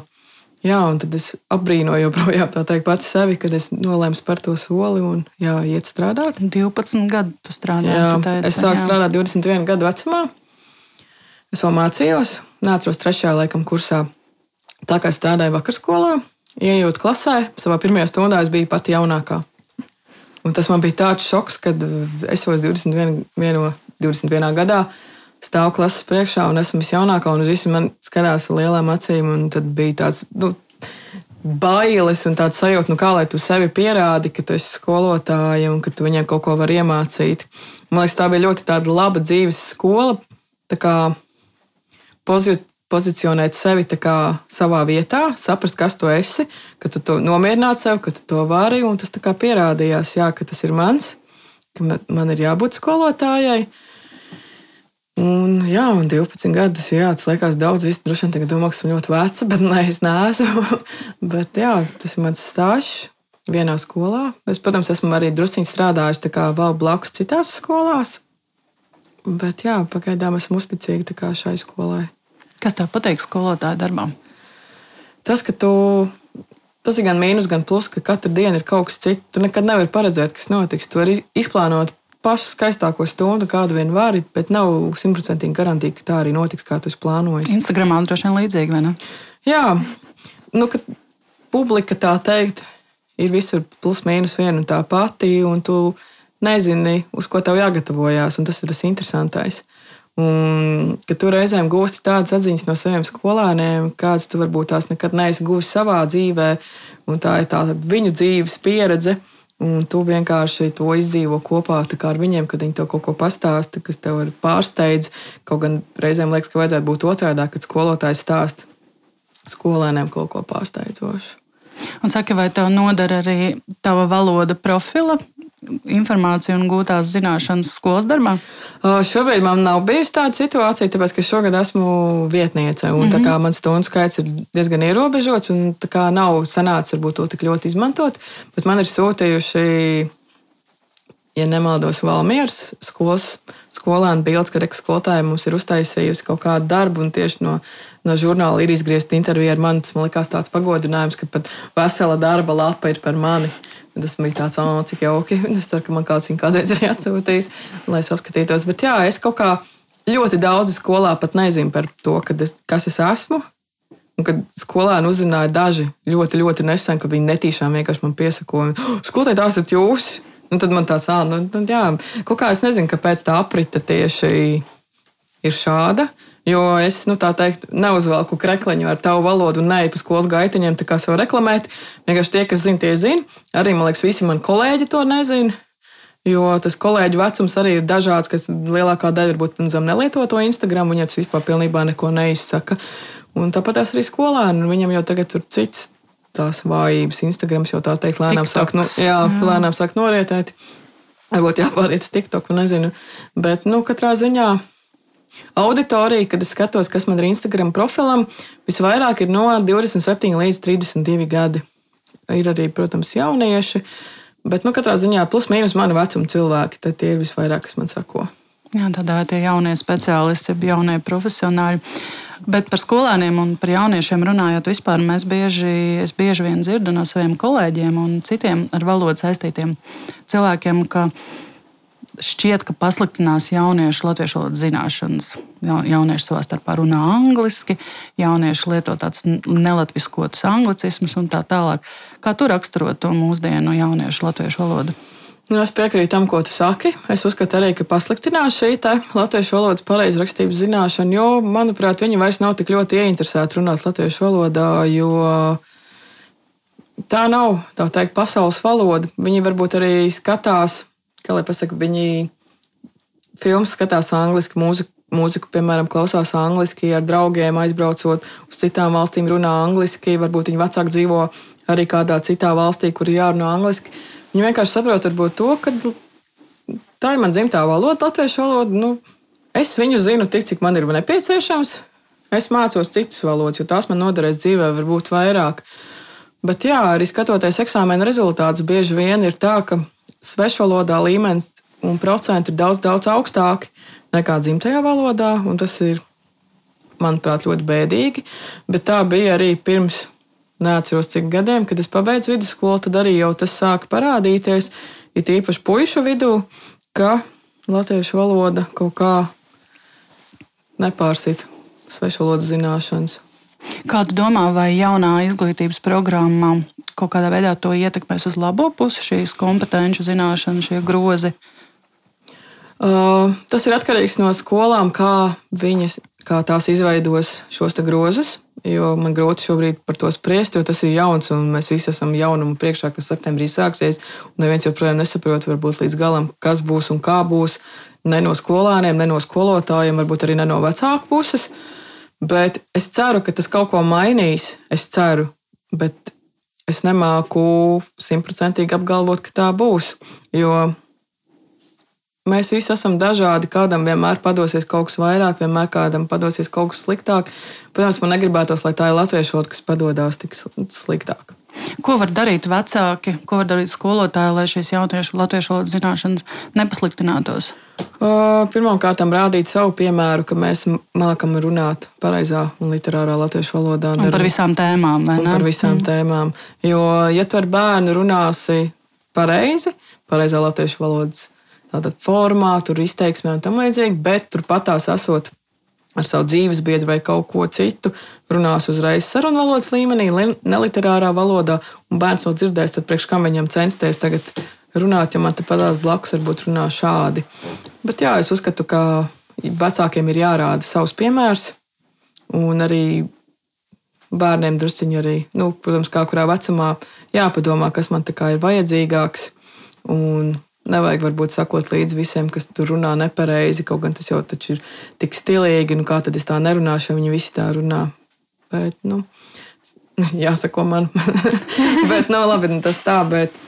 Jā, un tad es apbrīnoju joprojām tā teikt pats sevi, kad es nolēmu par to soli un jā, iet strādāt. 12 gadu tu strādāji. Jā, tu teici, es sāku jā. strādāt 21 gadu vecumā. Es vēl mācījos, nācos trešajā laikam kursā. Tā kā strādāju vakarskolā, ejot klasē, savā pirmajā stundā es biju pati jaunākā. Un tas man bija tāds šoks, kad es jau 21, 21 gadā stāvu klases priekšā un esmu visjaunākā, un visi man skatās ar lielām acīm. Tad bija tāds nu, bailes un tāds sajūta, nu, kā lai tu sevi pierādi, ka tu esi skolotāja un ka tu viņiem kaut ko vari iemācīt. Man liekas, tā bija ļoti laba dzīves skola. Tā kā pozi pozicionēt sevi savā vietā, saprast, kas tu esi, ka tu to nomierināt sev, ka tu to vari. Tas pierādījās, jā, ka tas ir mans, ka man, ir jābūt skolotājai. Un, jā, un 12 gadus, jā, tas liekas daudz. Visi droši vien tagad domā, ka esmu ļoti veca, <laughs> bet nē, es neesmu. <laughs> bet jā, tas ir mans stāsts vienā skolā. Es, protams, esmu arī druskuļi strādājis vēl blakus citās skolās. Bet jā, pagaidām esmu uzticīga šai skolai. Kas tev patīk skolotāja darbā? Tas, ka tu. Tas ir gan mīnus, gan plus, ka katru dienu ir kaut kas cits. Tu nekad nevari paredzēt, kas notiks. Tu vari izplānot pašu skaistāko stundu, kādu vien vari, bet nav simtprocentīgi garantīva, ka tā arī notiks, kā tu esi plānojis. Instagramā droši vien līdzīgi, vai ne? Jā, nu, ka publika tā teikt, ir visur plus mīnus viena un tā pati, un tu nezini, uz ko tev jāgatavojas, un tas ir tas interesantais. Un, ka tu reizēm gūsti tādas atziņas no saviem skolēniem, kādas tu varbūt tās nekad neesi gūsi savā dzīvē, un tā ir tā viņu dzīves pieredze. Un tu vienkārši to izdzīvo kopā ar viņiem, kad viņi tev kaut ko pastāsta, kas tev ir pārsteidz. Kaut gan reizēm liekas, ka vajadzētu būt otrādi, kad skolotājs stāsta skolēniem kaut ko pārsteidzošu. Un saka, vai tev nodara arī tava valoda profila informācija un gūtās zināšanas skolas darbā? Uh, šobrīd man nav bijusi tāda situācija, tāpēc ka šogad esmu vietniece. Un, mm -hmm. Tā kā mans stundu skaits ir diezgan ierobežots, un kā nav sanācis varbūt to tik ļoti izmantot, bet man ir sūtījuši. Ja nemaldos, Valmieras skolas skolēna bildes, ka reka skolotāja mums ir uztaisījusi kaut kādu darbu, un tieši no, no žurnāla ir izgriezta intervija ar mani. Tas man likās tāds pagodinājums, ka pat vesela darba lapa ir par mani. Tas bija tāds, oh, cik jauki. <laughs> Es ceru, ka man kāds viņu kādreiz ir atsūtījis, lai es apskatītos. Bet jā, es kaut kā ļoti daudz skolā pat nezinu par to, es, kas es esmu. Un kad skolēni uzzināja daži ļoti, ļoti nesen, ka viņi netīšām vienkārši man piesakoja, oh, skolotāji, tās esat jūs! Nu, tad man tāds, ah, nu, jā, kaut kā es nezinu, kāpēc tā aprita tieši ir šāda. Jo es, nu, tā teikt, neuzvelku krekliņu ar tavu valodu un neju pa skolas gaitiņiem, tā kā sev reklamēt. Vienkārši tie, kas zina, tie zina. Arī, man liekas, visi mani kolēģi to nezina. Jo tas kolēģu vecums arī ir dažāds, kas lielākā daļa varbūt nelieto to Instagram, un ja tas vispār pilnībā neko neizsaka. Un tāpat arī skolēni, viņam jau tagad ir cits tās vājības. Instagrams jau tā teikt, lēnām sāk, no, jā, jā. lēnām sāk norietēt. Varbūt jāpāriet uz TikTok, nezinu. Bet, nu, katrā ziņā auditorija, kad es skatos, kas man ir Instagram profilam, visvairāk ir no 27 līdz 32 gadi. Ir arī, protams, jaunieši, bet nu, katrā ziņā plus mīnus mani vecuma cilvēki. Tad tie ir visvairāk, kas man sako. Jā, tādā tie jaunie speciālisti, jaunie profesionāļi. Bet par skolēniem un par jauniešiem runājot, vispār mēs bieži, bieži vien dzirdu no saviem kolēģiem un citiem ar valodu saistītiem cilvēkiem, ka šķiet, ka pasliktinās jauniešu latviešu valodas zināšanas. Jaunieši savā starpā runā angliski, jaunieši lieto tādus nelatviskotus anglicismus un tā tālāk. Kā tu raksturo to mūsdienu jauniešu latviešu valodu? Nu, es piekrītu tam, ko tu saki. Es uzskatu arī, ka pasliktinās šī latviešu valodas pareizrakstības zināšana, jo, manuprāt, viņi vairs nav tik ļoti ieinteresēti runāt latviešu valodā, jo tā nav tā teikt, pasaules valoda. Viņi varbūt arī skatās kā lai pasaka, viņi filmas skatās angliski, mūziku, mūziku, piemēram, klausās angliski, ar draugiem aizbraucot uz citām valstīm, runā angliski. Varbūt viņi vecāki dzīvo arī kādā citā valstī, kur ir jārunā angliski. Viņi vienkārši saprot, varbūt to, ka tā ir mana dzimtā valoda, latviešu valoda. Nu, es viņu zinu tik, cik man ir nepieciešams. Es mācos citas valodas, jo tās man noderēs dzīvē, varbūt vairāk. Bet, jā, arī skatoties eksāmena rezultātus, bieži vien ir tā, ka svešvalodā līmenis un procenti ir daudz, daudz augstāki nekā dzimtajā valodā. Tas ir, manuprāt, ļoti bēdīgi. Bet tā bija arī pirms, neatceros cik gadiem, kad es pabeidzu vidusskolu, tad arī jau tas sāka parādīties. Ir īpaši puišu vidū, ka latviešu valoda kaut kā nepārsita svešvalodas zināšanas. Kā tu domā, vai jaunā izglītības programmā kaut kādā veidā to ietekmēs uz labo pusi, šīs kompetenci zināšanas, šie grozi? Uh, tas ir atkarīgs no skolām, kā viņas kā tās izveidos šos grozus. Jo man grūti šobrīd par to spriest, jo tas ir jauns, un mēs visi esam jaunumu priekšā, kas septembrī sāksies. Neviens joprojām nesaprot, varbūt līdz galam, kas būs un kā būs. Ne no skolāniem, ne no skolotājiem, varbūt arī ne no vecāku puses. Bet es ceru, ka tas kaut ko mainīs. Es ceru, bet es nemāku simtprocentīgi apgalvot, ka tā būs. Jo Mēs visi esam dažādi. Kādam vienmēr padosies kaut kas vairāk, vienmēr kādam padosies kaut kas sliktāk. Protams, man negribētos, lai tā ir latviešu valoda, kas padodas tik sliktāk. Ko var darīt vecāki, ko var darīt skolotāji, lai šīs jauniešu latviešu valodas zināšanas nepasliktinātos? Pirmkārt, rādīt savu piemēru, ka mēs mākam runāt pareizā un literārā latviešu valodā. Un par visām tēmām. Par visām mm. tēmām. Jo, ja tu ar bērnu runāsi pareizi, pareizā latviešu valodas formā, tur izteiksmē un tam līdzīgi, bet turpat tās esot ar savu dzīves biedru vai kaut ko citu, runās uzreiz sarunvalodas līmenī, neliterārā valodā, un bērns to dzirdēs, tad priekš kam viņam censties tagad runāt, ja man te padās blakus, varbūt runā šādi. Bet jā, es uzskatu, ka vecākiem ir jārāda savs piemērs, un arī bērniem drusciņi arī, nu, protams, kā kurā vecumā jāpadomā, kas man tā kā ir vajadzīgāks. Un Nevajag varbūt sakot līdzi visiem, kas tur runā nepareizi, kaut gan tas jau ir tik stilīgi. Nu, kā tad es tā nerunāšu, ja viņi visi tā runā? Bet, nu, <laughs> jāsako man. <laughs> bet, nu, labi, nu, tas tā, bet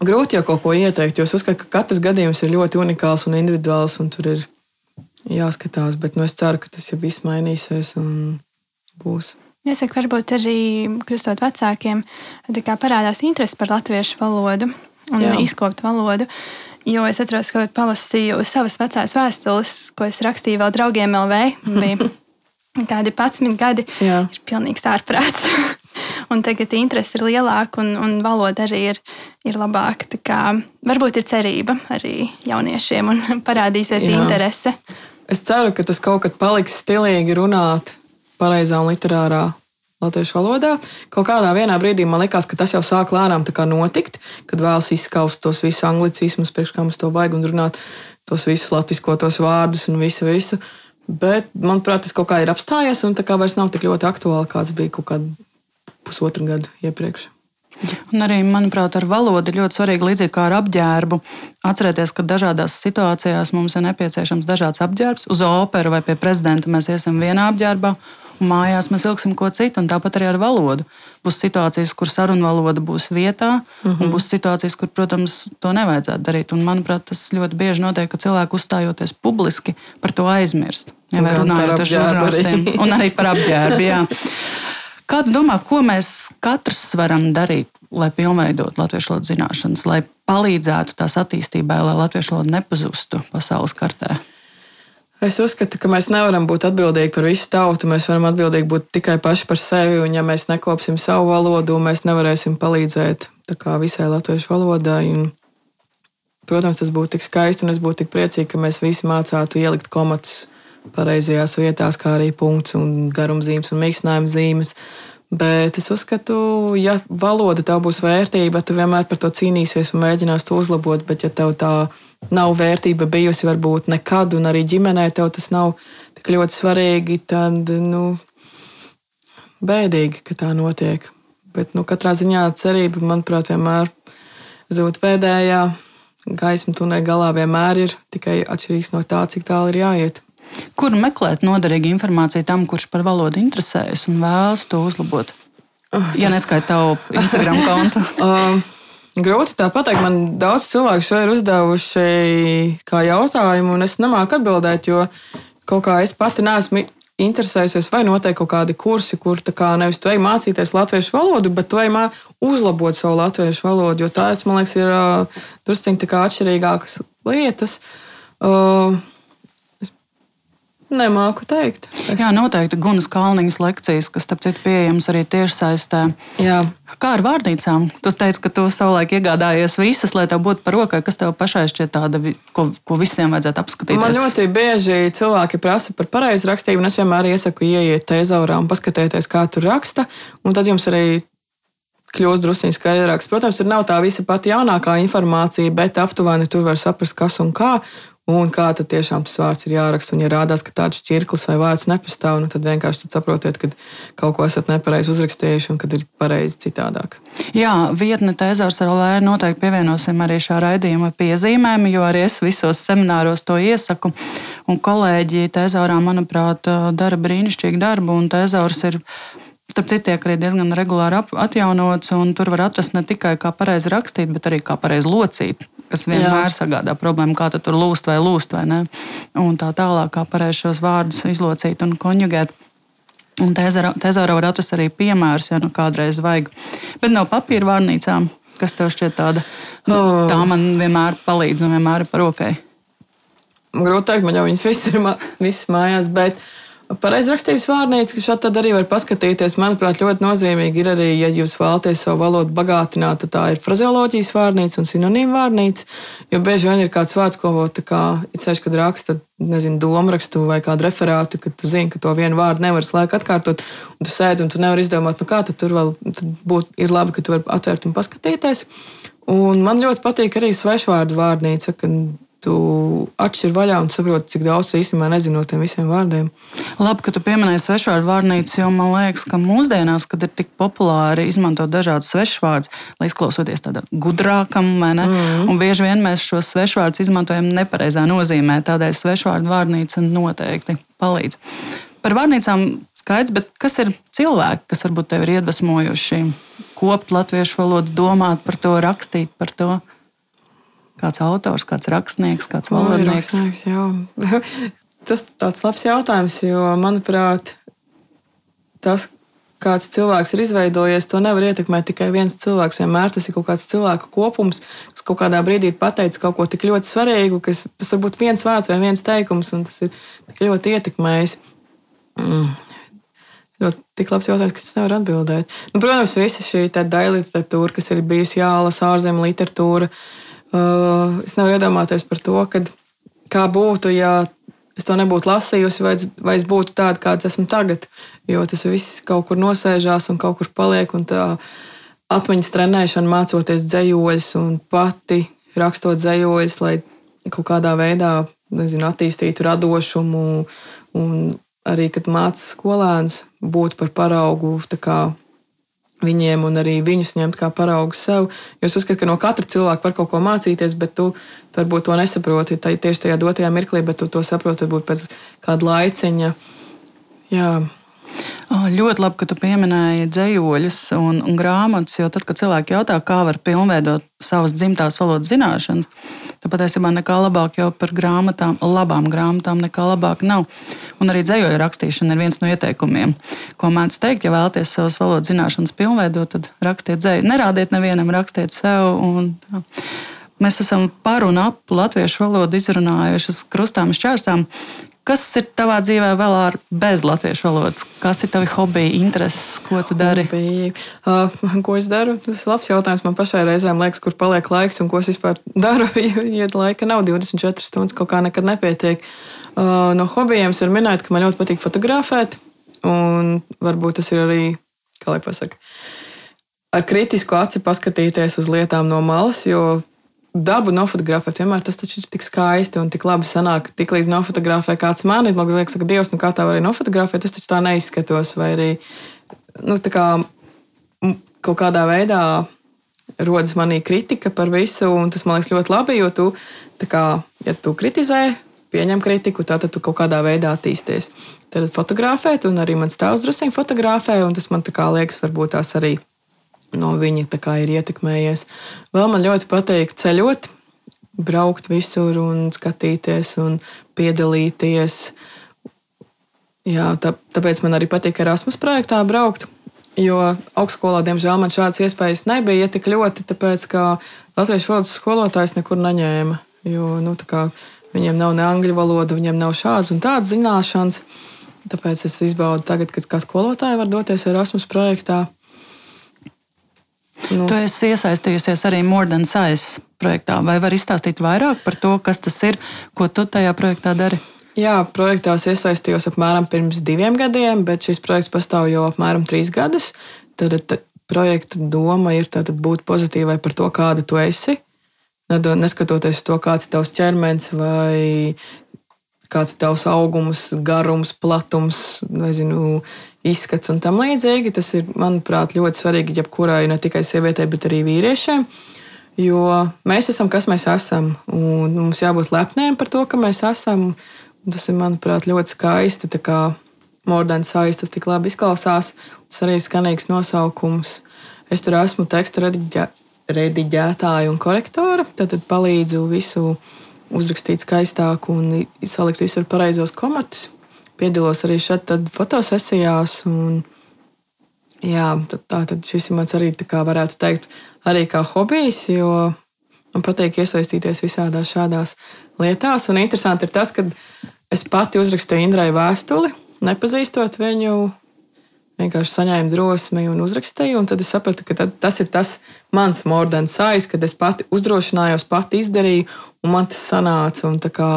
grūti jau kaut ko ieteikt, jo es uzskatu, ka katrs gadījums ir ļoti unikāls un individuāls, un tur ir jāskatās. Bet nu, es ceru, ka tas jau viss mainīsies un būs. Jāsaka, varbūt arī kļūstot vecākiem, parādās interese par latviešu valodu un Jā. izkopt valodu. Jo es atceros, ka palasīju savas vecās vēstules, ko es rakstīju vēl draugiem LV. <laughs> Kādi 11 gadi. Jā. Ir pilnīgs ārprāts. <laughs> un tagad interese ir lielāka un, un valoda arī ir, ir labāka. Varbūt ir cerība arī jauniešiem un <laughs> parādīsies Jā. interese. Es ceru, ka tas kaut kad paliks stilīgi runāt pareizā un literārā latviešu valodā. Kaut kādā brīdī man liekas, ka tas jau sāk lēnām notikt, kad vēlas izskaust tos visus anglicismus, priekš kā mums to vajag un runāt tos visus latviskotos vārdus un visu, visu. Bet, manuprāt, tas kaut kā ir apstājies un tā kā vairs nav tik ļoti aktuāli, kāds bija kaut kādu pusotru gadu iepriekš. Un arī, manuprāt, ar valodu ir ļoti svarīgi, līdzīgi kā ar apģērbu, atcerēties, ka dažādās situācijās mums ir nepieciešams dažāds apģērbs. Uz operu vai pie prezidenta mēs iesim vienā apģērbā, mājās mēs vilksim ko citu, un tāpat arī ar valodu. Būs situācijas, kur sarunu valoda būs vietā, uh -huh. un mhm. būs situācijas, kur, protams, to nevajadzētu darīt. Un, manuprāt, tas ļoti bieži notiek, ka cilvēki uzstājoties publiski par to aizmirst. Ja, vai runājot ar žurnālistiem, un arī par apģērbu. Kādu domā, ko mēs katrs varam darīt, lai pilnveidotu latviešu valodas zināšanas, lai palīdzētu tās attīstībai, lai latviešu valoda nepazustu pasaules kartē? Es uzskatu, ka mēs nevaram būt atbildīgi par visu tautu. Mēs varam atbildīgi būt tikai paši par sevi. Un, ja mēs nekopsim savu valodu, mēs nevarēsim palīdzēt visai latviešu valodai. Un, protams, tas būtu tik skaisti, un es būtu tik priecīga, ka mēs visi mācītu ielikt komatus pareizajās vietās, kā arī punkts, un garumzīmes un mīkstinājuma zīmes. Bet es uzskatu, ja valoda tev būs vērtība, tu vienmēr par to cīnīsies un mēģinās to uzlabot. Bet, ja tev tā nav vērtība bijusi varbūt nekad, un arī ģimenē tev tas nav tik ļoti svarīgi, tad nu, bēdīgi, ka tā notiek. Bet nu, katrā ziņā cerība, manuprāt, vienmēr zūd pēdējā. Gaisma tunelī galā vienmēr ir tikai atšķirīgs no tā, cik tālu ir jāiet. Kur meklēt noderīgu informāciju tam, kurš par valodu interesējas un vēlas to uzlabot? Oh, tas... Ja neskaita tavu Instagram kontu. uh, <laughs> Grūti tā pateikt. Man daudz cilvēku šo ir uzdevuši kā jautājumu, un es nemāku atbildēt, jo kaut kā es pati neesmu interesējusies, vai noteikti kaut kādi kursi, kur kā nevis tu ej mācīties latviešu valodu, bet tu ej uzlabot savu latviešu valodu, jo tās, man liekas, ir drusciņi atšķirīgākas lietas. Uh, Nemāku teikt. Es... Jā, noteikti Gunas Kalniņas lekcijas, kas, starp citu, pieejamas arī tiešsaistē. Jā. Kā ar vārnīcām? Tu teici, ka tu savulaik iegādājies visas, lai tev būtu par rokai. Kas tev pašai šķiet tāda, ko, ko visiem vajadzētu apskatīt? Man ļoti bieži cilvēki prasa par pareizrakstību, un es vienmēr iesaku ieiet tezaurā un paskatieties, kā tur raksta. Un tad jums arī kļūst druskuļi skaidrāks. Protams, tur nav tā visa pati jaunākā informācija, bet aptuveni tur var saprast, kas un kā un kā tad tiešām tas vārds ir jāraksta. Un, ja rādās, ka tāds čirklis vai vārds nepastāv, nu, tad vienkārši tad saprotiet, ka kaut ko esat nepareizi uzrakstījuši un kad ir pareizi citādāk. Jā, vietne Tēzārs ar Lēnu noteikti pievienosim arī šā raidījuma piezīmēm, jo arī es visos semināros to iesaku. Un kolēģi Tēzārā, manuprāt, dara brīnišķīgu darbu, un Tēzārs ir Starp citu, tiek arī diezgan regulāri atjaunots, un tur var atrast ne tikai kā pareizi rakstīt, bet arī kā pareizi locīt, kas vienmēr Jā. sagādā problēmu, kā tur lūst vai lūst vai ne. Un tā tālāk, kā pareizi šos vārdus izlocīt un konjugēt. Un tezāra var atrast arī piemērus, ja nu kādreiz vajag. Bet no papīra vārnīcām, kas tev šķiet tāda, nu, oh. tā man vienmēr palīdz un vienmēr ir par rokai. Grūti teikt, man jau viņas visas ir visas mājās, bet Pareizrakstības vārnīca, ka šādi arī var paskatīties. Manuprāt, ļoti nozīmīgi ir arī, ja jūs vēlaties savu valodu bagātināt, tad tā ir frazeoloģijas vārnīca un sinonīma vārnīca. Jo bieži vien ir kāds vārds, ko kā, ceļš, kad raksta, nezinu, domārakstu vai kādu referātu, kad tu zini, ka to vienu vārdu nevar slēgt atkārtot, un tu sēdi un tu nevari izdomāt, nu kā tad tur vēl būt, ir labi, ka tu vari atvērt un paskatīties. Un man ļoti patīk arī svešvārdu vārnīca, kad tu atšķir vaļā un saproti, cik daudz īstenībā nezinu no tiem visiem vārdiem. Labi, ka tu pieminēji svešvārdu vārnīcu, jo man liekas, ka mūsdienās, kad ir tik populāri izmantot dažādas svešvārdus, lai izklausoties tādam gudrākam, mm. un bieži vien mēs šos svešvārdus izmantojam nepareizā nozīmē, tādēļ svešvārdu vārnīca noteikti palīdz. Par vārnīcām skaidrs, bet kas ir cilvēki, kas varbūt tevi ir iedvesmojuši kopt latviešu valodu, domāt par to, rakstīt par to? Kāds autors, kāds rakstnieks, kāds valodnieks? <laughs> Tas ir tāds labs jautājums, jo, manuprāt, tas, kāds cilvēks ir izveidojies, to nevar ietekmēt tikai viens cilvēks. Vienmēr tas ir kaut kāds cilvēku kopums, kas kaut kādā brīdī ir pateicis kaut ko tik ļoti svarīgu, ka tas var būt viens vārds vai viens teikums, un tas ir tik ļoti ietekmējis. Mm. Ļoti tik labs jautājums, ka es nevaru atbildēt. Nu, protams, visa šī daļa literatūra, kas ir bijusi jālasa ārzemju literatūra, Uh, es nevaru iedomāties par to, kad, kā būtu, ja es to nebūtu lasījusi, vai, vai es būtu tāda, kāda esmu tagad. Jo tas viss kaut kur nosēžās un kaut kur paliek. Atmiņas trenēšana, mācoties dzējoļus un pati rakstot dzējoļus, lai kaut kādā veidā nezinu, attīstītu radošumu. Un arī, kad mācās skolēns, būt par paraugu viņiem un arī viņus ņemt kā paraugu sev. Jo es uzskatu, ka no katra cilvēka var kaut ko mācīties, bet tu, tu varbūt to nesaproti tā, tieši tajā dotajā mirklī, bet tu to saproti varbūt pēc kāda laiciņa. Jā. Ļoti labi, ka tu pieminēji dzējoļus un, un grāmatas, jo tad, kad cilvēki jautā, kā var pilnveidot savas dzimtās valodas zināšanas, tad patiesībā nekā labāk jau par grāmatām, labām grāmatām, nekā labāk nav. Un arī dzējoļu rakstīšana ir viens no ieteikumiem, ko mēdz teikt. Ja vēlaties savas valodas zināšanas pilnveidot, tad rakstiet dzēju. Nerādiet nevienam, rakstiet sev. Un, tā. Mēs esam par un ap latviešu valodu izrunājuši krustām šķērsām. Kas ir tavā dzīvē vēl ar bez latviešu valodas? Kas ir tavi hobiji, intereses, ko tu dari? Hobiji. Uh, ko es daru? Tas ir labs jautājums. Man pašai reizēm liekas, kur paliek laiks un ko es vispār <laughs> daru. Ja, laika nav 24 stundas, kaut kā nekad nepietiek. Uh, no hobijiem var minēt, ka man ļoti patīk fotografēt. Un varbūt tas ir arī, kā lai pasakā, ar kritisku aci paskatīties uz lietām no malas, jo dabu nofotografēt vienmēr tas ir tik skaisti un tik labi sanāk. Tik līdz nofotografē kāds mani, man liekas, ka Dievs, nu kā tā var arī nofotografēt, es taču tā neizskatos. Vai arī nu, kā, kaut kādā veidā rodas manī kritika par visu, un tas man liekas ļoti labi, jo tu, kā, ja tu kritizē, pieņem kritiku, tad tu kaut kādā veidā attīsties. Tad fotografēt, un arī mans tēvs druskuļi fotografē, un tas man liekas, varbūt tās arī no viņa ir ietekmējies. Vēl man ļoti patīk ceļot, braukt visur un skatīties un piedalīties. jā, tā, tāpēc man arī patīk Erasmus projektā braukt. Jo augstskolā, diemžēl, man šādas iespējas nebija tik ļoti, tāpēc ka latviešu valodas skolotājs nekur neņēma. Jo, nu, kā, viņiem nav ne angļu valoda, viņiem nav šādas un tādas zināšanas. Tāpēc es izbaudu tagad, kad kā skolotāja var doties Erasmus projektā. Nu. Tu esi iesaistījusies arī More Than Size projektā. Vai var izstāstīt vairāk par to, kas tas ir, ko tu tajā projektā dari? Jā, projektā es iesaistījos apmēram pirms diviem gadiem, bet šis projekts pastāv jau apmēram trīs gadus. Tad, tad projekta doma ir būt pozitīvai par to, kāda tu esi. Neskatoties to, kāds ir tavs ķermenis vai kāds ir tavs augums, garums, platums, nezinu, izskats un tam līdzīgi. Tas ir, manuprāt, ļoti svarīgi jebkurai ne tikai sievietei, bet arī vīriešiem. Jo mēs esam, kas mēs esam, un mums jābūt lepniem par to, ka mēs esam. Tas ir, manuprāt, ļoti skaisti. Mordens Sāļs tas tik labi izklausās. Tas arī ir skanīgs nosaukums. Es tur esmu teksta rediģē, rediģētāja un korektora. Tad palīdzu visu uzrakstīt skaistāk un salikt visu ar pareizos komatus. Piedalos arī šeit fotosesijās. Un, jā, tad, tā tad šis ir mans arī, kā varētu teikt, arī kā hobijs, jo man patīk iesaistīties visādās šādās lietās. Un interesanti ir tas, ka es pati uzrakstīju Indrai vēstuli, nepazīstot viņu, vienkārši saņēmu drosmi un uzrakstīju. Un tad es sapratu, ka tas ir tas mans mordens sais, kad es pati uzdrošinājos, pati izdarīju, un man tas sanāca. Un tā kā,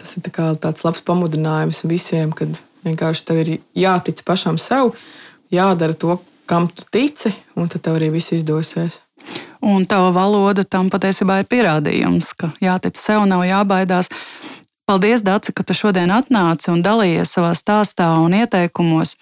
tas ir tā tāds labs pamudinājums visiem, kad vienkārši tev ir jātic pašam sev, jādara to, kam tu tici, un tad tev arī viss izdosies. Un tava valoda tam patiesībā ir pierādījums, ka jātic sev, nav jābaidās. Paldies, Dārci, ka tu šodien atnāci un dalījies savā stāstā un ieteikumos.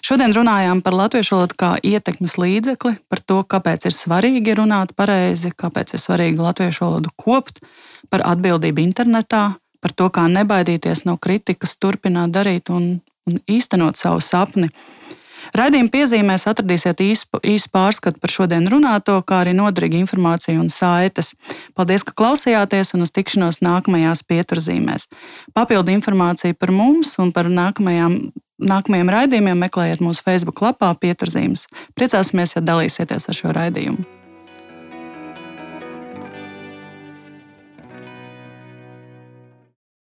Šodien runājām par latviešu valodu kā ietekmes līdzekli, par to, kāpēc ir svarīgi runāt pareizi, kāpēc ir svarīgi latviešu valodu kopt, par atbildību internetā, par to, kā nebaidīties no kritikas, turpināt darīt un, un īstenot savu sapni. Raidījuma piezīmēs atradīsiet īsu pārskatu par šodien runāto, kā arī noderīgu informāciju un saites. Paldies, ka klausījāties un uz tikšanos nākamajās pieturzīmēs. Papildu informāciju par mums un par nākamajām, nākamajiem raidījumiem meklējiet mūsu Facebook lapā pieturzīmes. Priecāsimies, ja dalīsieties ar šo raidījumu.